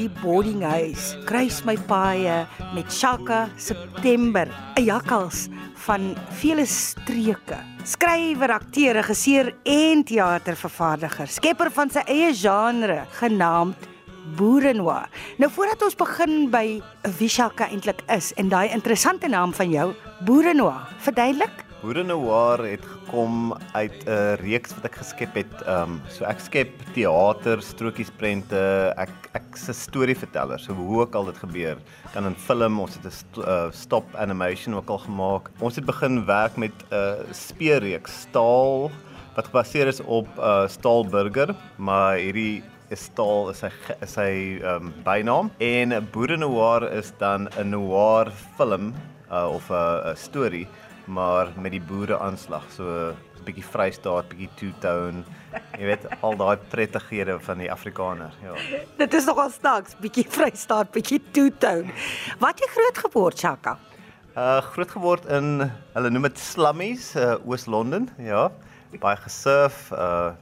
die boarding house. Kruis my paaie met Shaka September, 'n jakkals van vele streke. Skrywer, akteur, regisseur en teatervervaardiger. Skepper van sy eie genre genaamd Boerenoir. Nou voordat ons begin by wie Shaka eintlik is en daai interessante naam van jou, Boerenoir, verduidelik Boere Noir het gekom uit 'n reeks wat ek geskep het. Ehm um, so ek skep teater, strokiesprente, ek ek's 'n storieverteller. So hoe ook al dit gebeur, kan in film, ons het 'n st uh, stop animation ook al gemaak. Ons het begin werk met 'n uh, speurreeks, Staal wat gebaseer is op 'n uh, Staalburger, maar hierdie is Staal is sy is sy ehm um, bynaam en Boere Noir is dan 'n noir film uh, of 'n storie maar met die boere aanslag so 'n bietjie Vrystaat, bietjie two-tone. Jy weet al daai prettighede van die Afrikaner, ja. Dit is nogal snaaks, bietjie Vrystaat, bietjie two-tone. Wat jy groot geword, Chaka? Uh groot geword in hulle noem dit slummies, uh, Oos-London, ja. Baie gesurf, uh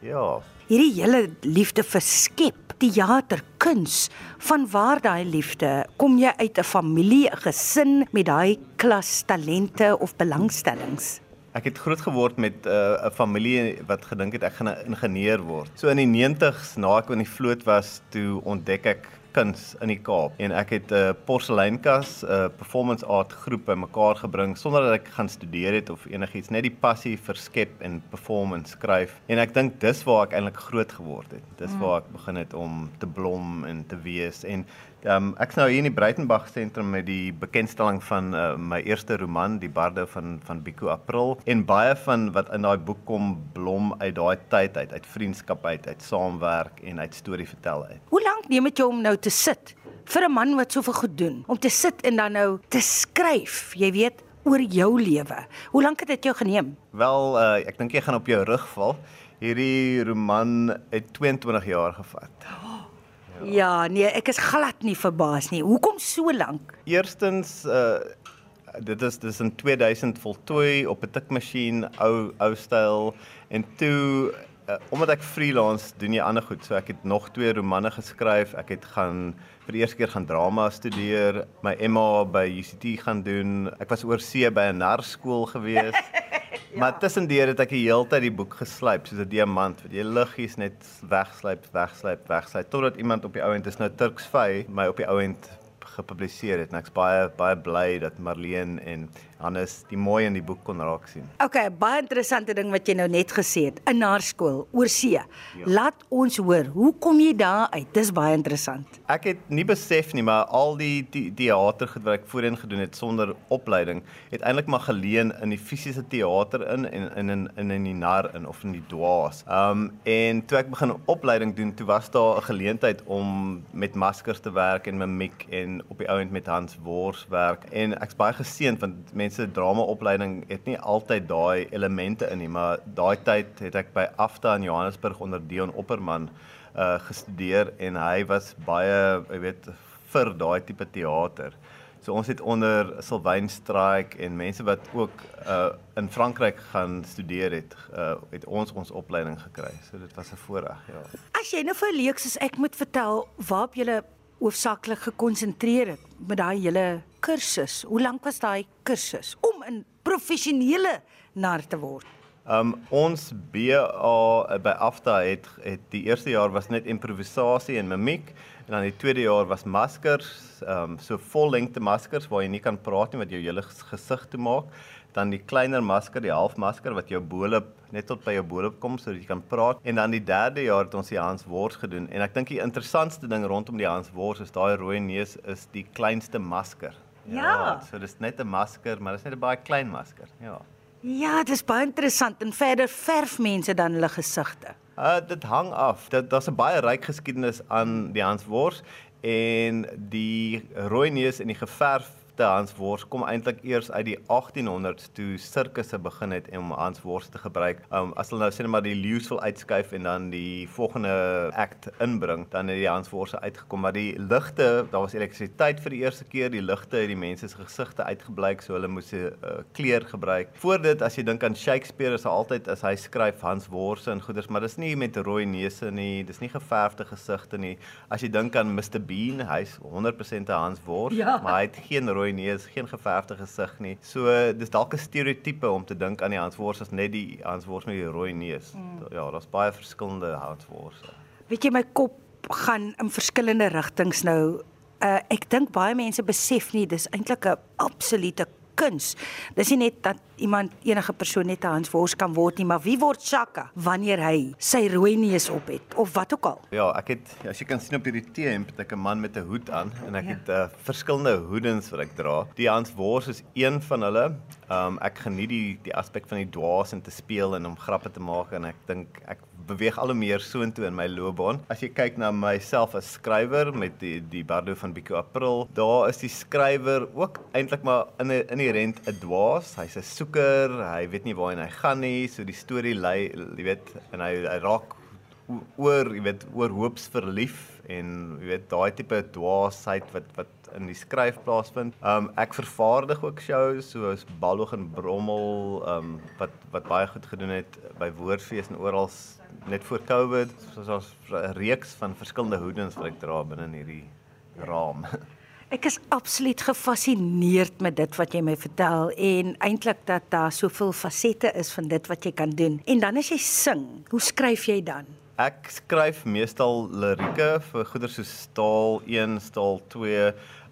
ja. Hierdie hele liefde vir skep teater, kuns, van waar daai liefde? Kom jy uit 'n familie, 'n gesin met daai klas talente of belangstellings? Ek het groot geword met 'n uh, familie wat gedink het ek gaan 'n ingenieur word. So in die 90's na ek in die vloot was, toe ontdek ek kuns in die Kaap en ek het 'n uh, porseleinkas, 'n uh, performance art groep bymekaar gebring sonder dat ek gaan studeer het of enigiets, net die passie vir skep en performance skryf. En ek dink dis waar ek eintlik groot geword het. Dis mm. waar ek begin het om te blom en te wees en Um, ek's nou hier in die Breitenberg sentrum met die bekendstelling van uh, my eerste roman, Die Barde van van Biku April en baie van wat in daai boek kom blom uit daai tyd uit, uit vriendskap uit, uit saamwerk en uit storie vertel uit. Hoe lank neem dit jou om nou te sit vir 'n man wat soveel goed doen, om te sit en dan nou te skryf, jy weet, oor jou lewe. Hoe lank het dit jou geneem? Wel, uh, ek dink jy gaan op jou rug val. Hierdie roman het 22 jaar gevat. Oh. Ja, nee, ek is glad nie verbaas nie. Hoekom so lank? Eerstens uh dit is dis in 2000 voltooi op 'n tikmasjien, ou ou styl en toe uh, omdat ek freelance doen jy ander goed. So ek het nog twee romanne geskryf. Ek het gaan vir die eerste keer gaan drama studeer, my MA by UCT gaan doen. Ek was oor see by 'n narskool gewees. Ja. Maar tussendeur het ek die hele tyd die boek geslyp soos 'n diamant wat jy liggies net wegslyp, wegslyp, wegslyp totdat iemand op die ou end is nou Turks Vy my op die ou end gepubliseer het en ek's baie baie bly dat Marlene en Hannes die mooi in die boek kon raak sien. Okay, baie interessante ding wat jy nou net gesê het. In haar skool, oor see. Ja. Laat ons hoor, hoe kom jy daar uit? Dis baie interessant. Ek het nie besef nie, maar al die die teater wat ek voorheen gedoen het sonder opleiding, het eintlik maar geleen in die fisiese teater in en in in in in die nar in of in die dwaas. Um en toe ek begin opleiding doen, toe was daar 'n geleentheid om met maskers te werk en mimiek en op die ouend met Hans Wors werk en ek's baie geseënd want mense dramaopleiding het nie altyd daai elemente in nie, maar daai tyd het ek by Afta in Johannesburg onder Dion Opperman uh gestudeer en hy was baie, jy weet, vir daai tipe teater. So ons het onder Sylvain Straik en mense wat ook uh in Frankryk gaan studeer het, uh het ons ons opleiding gekry. So dit was 'n voorreg, ja. As jy nou vir leeks soos ek moet vertel waarop jy hoofsaaklik gekonsentreer het met daai hele kursus. Hoe lank was daai kursus om 'n professionele nar te word? Um ons BA by Afta het het die eerste jaar was net improvisasie en mimiek en dan die tweede jaar was maskers, um so vollengte maskers waar jy nie kan praat nie wat jou hele gesig toe maak dan die kleiner masker, die halfmasker wat jou boelop net tot by jou boelop kom sodat jy kan praat. En dan die derde jaar het ons die Hans Wors gedoen en ek dink die interessantste ding rondom die Hans Wors is daai rooi neus is die kleinste masker. Ja, ja so dis net 'n masker, maar dis net 'n baie klein masker. Ja. Ja, dis baie interessant en verder verf mense dan hulle gesigte. Uh dit hang af. Dit daar's 'n baie ryk geskiedenis aan die Hans Wors en die rooi neus en die geverf te Hans Wors kom eintlik eers uit die 1800s toe sirkusse begin het om Hans Wors te gebruik. Um as hulle nou sê net maar die leeu's wil uitskuif en dan die volgende act inbring, dan het die Hans Wors uitgekom. Maar die ligte, daar was elektrisiteit vir die eerste keer, die ligte het die mense se gesigte uitgeblyk, so hulle moes 'n uh, kleur gebruik. Voor dit as jy dink aan Shakespeare, is altyd as hy skryf Hans Wors en goeders, maar dis nie met rooi neuse nie, dis nie geverfde gesigte nie. As jy dink aan Mr Bean, hy's 100% 'n Hans Wors, ja. maar hy het geen rooi neus, geen geverfde gesig nie. So dis dalk 'n stereotipe om te dink aan die Hans Wors as net die Hans Wors met die rooi neus. Mm. Ja, daar's baie verskillende Hans Wors. Weet jy my kop gaan in verskillende rigtings nou. Uh, ek dink baie mense besef nie dis eintlik 'n absolute kuns. Dis nie net dat iemand enige persoon net 'n Hans Wors kan word nie, maar wie word Shaka wanneer hy sy rooi neus op het of wat ook al? Ja, ek het as jy kan sien op hierdie T-hemp, het ek 'n man met 'n hoed aan en ek ja. het uh, verskillende hoedens wat ek dra. Die Hans Wors is een van hulle. Um ek geniet die die aspek van die dwaas en te speel en om grappe te maak en ek dink ek beweeg al hoe meer soontoe in my loopbaan. As jy kyk na myself as skrywer met die die Bardo van Bico April, daar is die skrywer ook eintlik maar in 'n inherent 'n dwaas. Hy's 'n soeker, hy weet nie waarheen hy gaan nie, so die storie lei, jy weet, en hy hy raak oor, jy weet, oor hoops verlief en jy weet daai tipe dwaasheid wat wat in die skryf plaasvind. Um ek vervaardig ook shows soos Balloog en Brommel um wat wat baie goed gedoen het by Woordfees en oral net voor Covid, soos ons 'n reeks van verskillende hoedens wat ek dra binne in hierdie raam. Ek is absoluut gefassineerd met dit wat jy my vertel en eintlik dat daar soveel fasette is van dit wat jy kan doen. En dan as jy sing, hoe skryf jy dan? Ek skryf meestal lirieke vir goeder so staal 1, staal 2.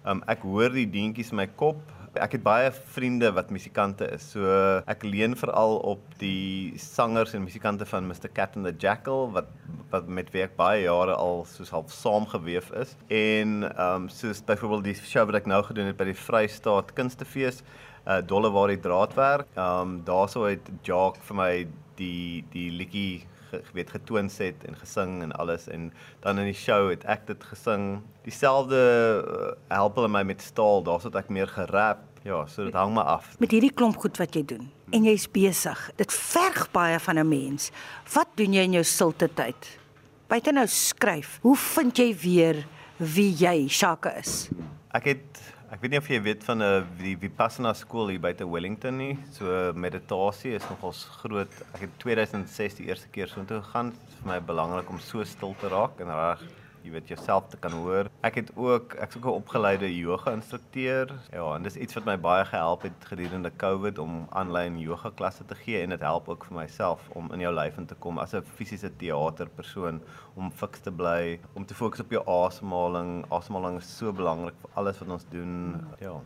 Um, ek hoor die deentjies in my kop Ek het baie vriende wat musikante is. So ek leen veral op die sangers en musikante van Mr Cat and the Jackal wat wat met wie ek baie jare al soos half saamgeweef is. En ehm um, soos byvoorbeeld die show wat ek nou gedoen het by die Vrystaat Kunstefees, uh Dolle waar die draadwerk. Ehm um, daarso het Jock vir my die die liedjie weet getoon set en gesing en alles en dan in die show het ek dit gesing. Dieselfde uh, help hulle my met staal, daar's wat ek meer gerap. Ja, so dit hang maar af. Met hierdie klomp goed wat jy doen en jy's besig. Dit verg baie van 'n mens. Wat doen jy in jou stilte tyd? Buite nou skryf. Hoe vind jy weer wie jy Shaka is? Ek het Ek weet nie of jy weet van 'n uh, die Vipassana skool hier buite Wellington nie. So meditasie is nogals groot. Ek het 2006 die eerste keer so intoe gegaan. Dit is vir my belangrik om so stil te raak en reg jy weet jouself te kan hoor. Ek het ook ek's ook 'n opgeleide yoga instrukteur. Ja, en dis iets wat my baie gehelp het gedurende COVID om aanlyn yoga klasse te gee en dit help ook vir myself om in jou lyf in te kom as 'n fisiese teaterpersoon om fiks te bly, om te fokus op jou asemhaling. Asemhaling is so belangrik vir alles wat ons doen. Ja.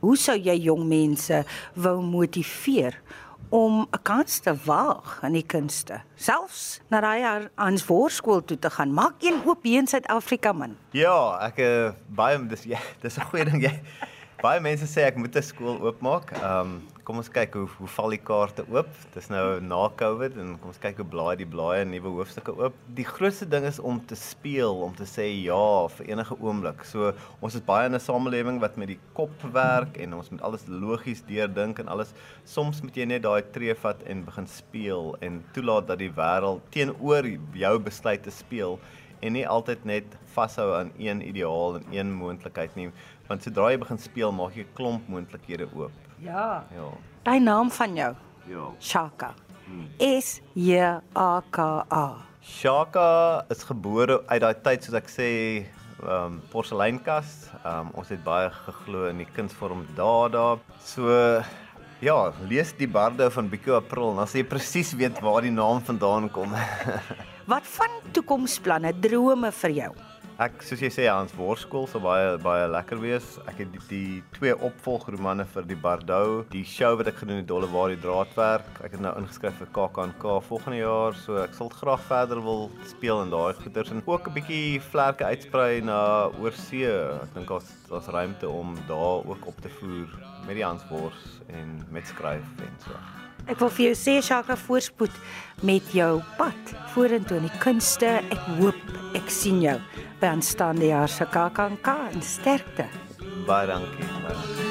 Hoe sou jy jong mense wou motiveer om 'n kans te waag in die kunste. Selfs na daai aan voorskool toe te gaan. Maak een oop hier in Suid-Afrika man. Ja, ek uh, baie dis ja, dis 'n goeie ding jy. Baie mense sê ek moet 'n skool oopmaak. Ehm um, kom ons kyk hoe hoe val die kaarte oop. Dis nou na Covid en kom ons kyk hoe blaai die blaaie nuwe hoofstukke oop. Die grootste ding is om te speel, om te sê ja vir enige oomblik. So ons is baie in 'n samelewing wat met die kop werk en ons moet alles logies deurdink en alles. Soms moet jy net daai tree vat en begin speel en toelaat dat die wêreld teenoor jou besluit te speel en nie altyd net vashou aan een ideaal en een moontlikheid nie want sodra jy begin speel maak jy 'n klomp moontlikhede oop. Ja. Ja. Daai naam van jou. Ja. Shaka. Hmm. S J A K A. Shaka is gebore uit daai tyd soos ek sê ehm um, porseleinkas. Ehm um, ons het baie geglo in die kunsvorm Dada. So ja, lees die barde van Bico April, dan sê jy presies weet waar die naam vandaan kom. Wat van toekomsplanne, drome vir jou? Ek soos jy sê Hans Worskool sou baie baie lekker wees. Ek het die, die twee opvolgromane vir die Bardou, die show wat ek gedoen het Dolle waar die draadwerk. Ek het nou ingeskryf vir KAKNK volgende jaar, so ek sal graag verder wil speel in daai goeters en ook 'n bietjie vlerke uitsprei na oorsee. Ek dink daar's daar's ruimte om daar ook op te voer met die Hans Wors en met skryf en so. Ek wil vir jou sê Shaka voorspoed met jou pad vorentoe in die kunste. Ek hoop ek sien jou by aanstaande jaar se KAKNK en sterkte. Baie dankie. Baie dankie.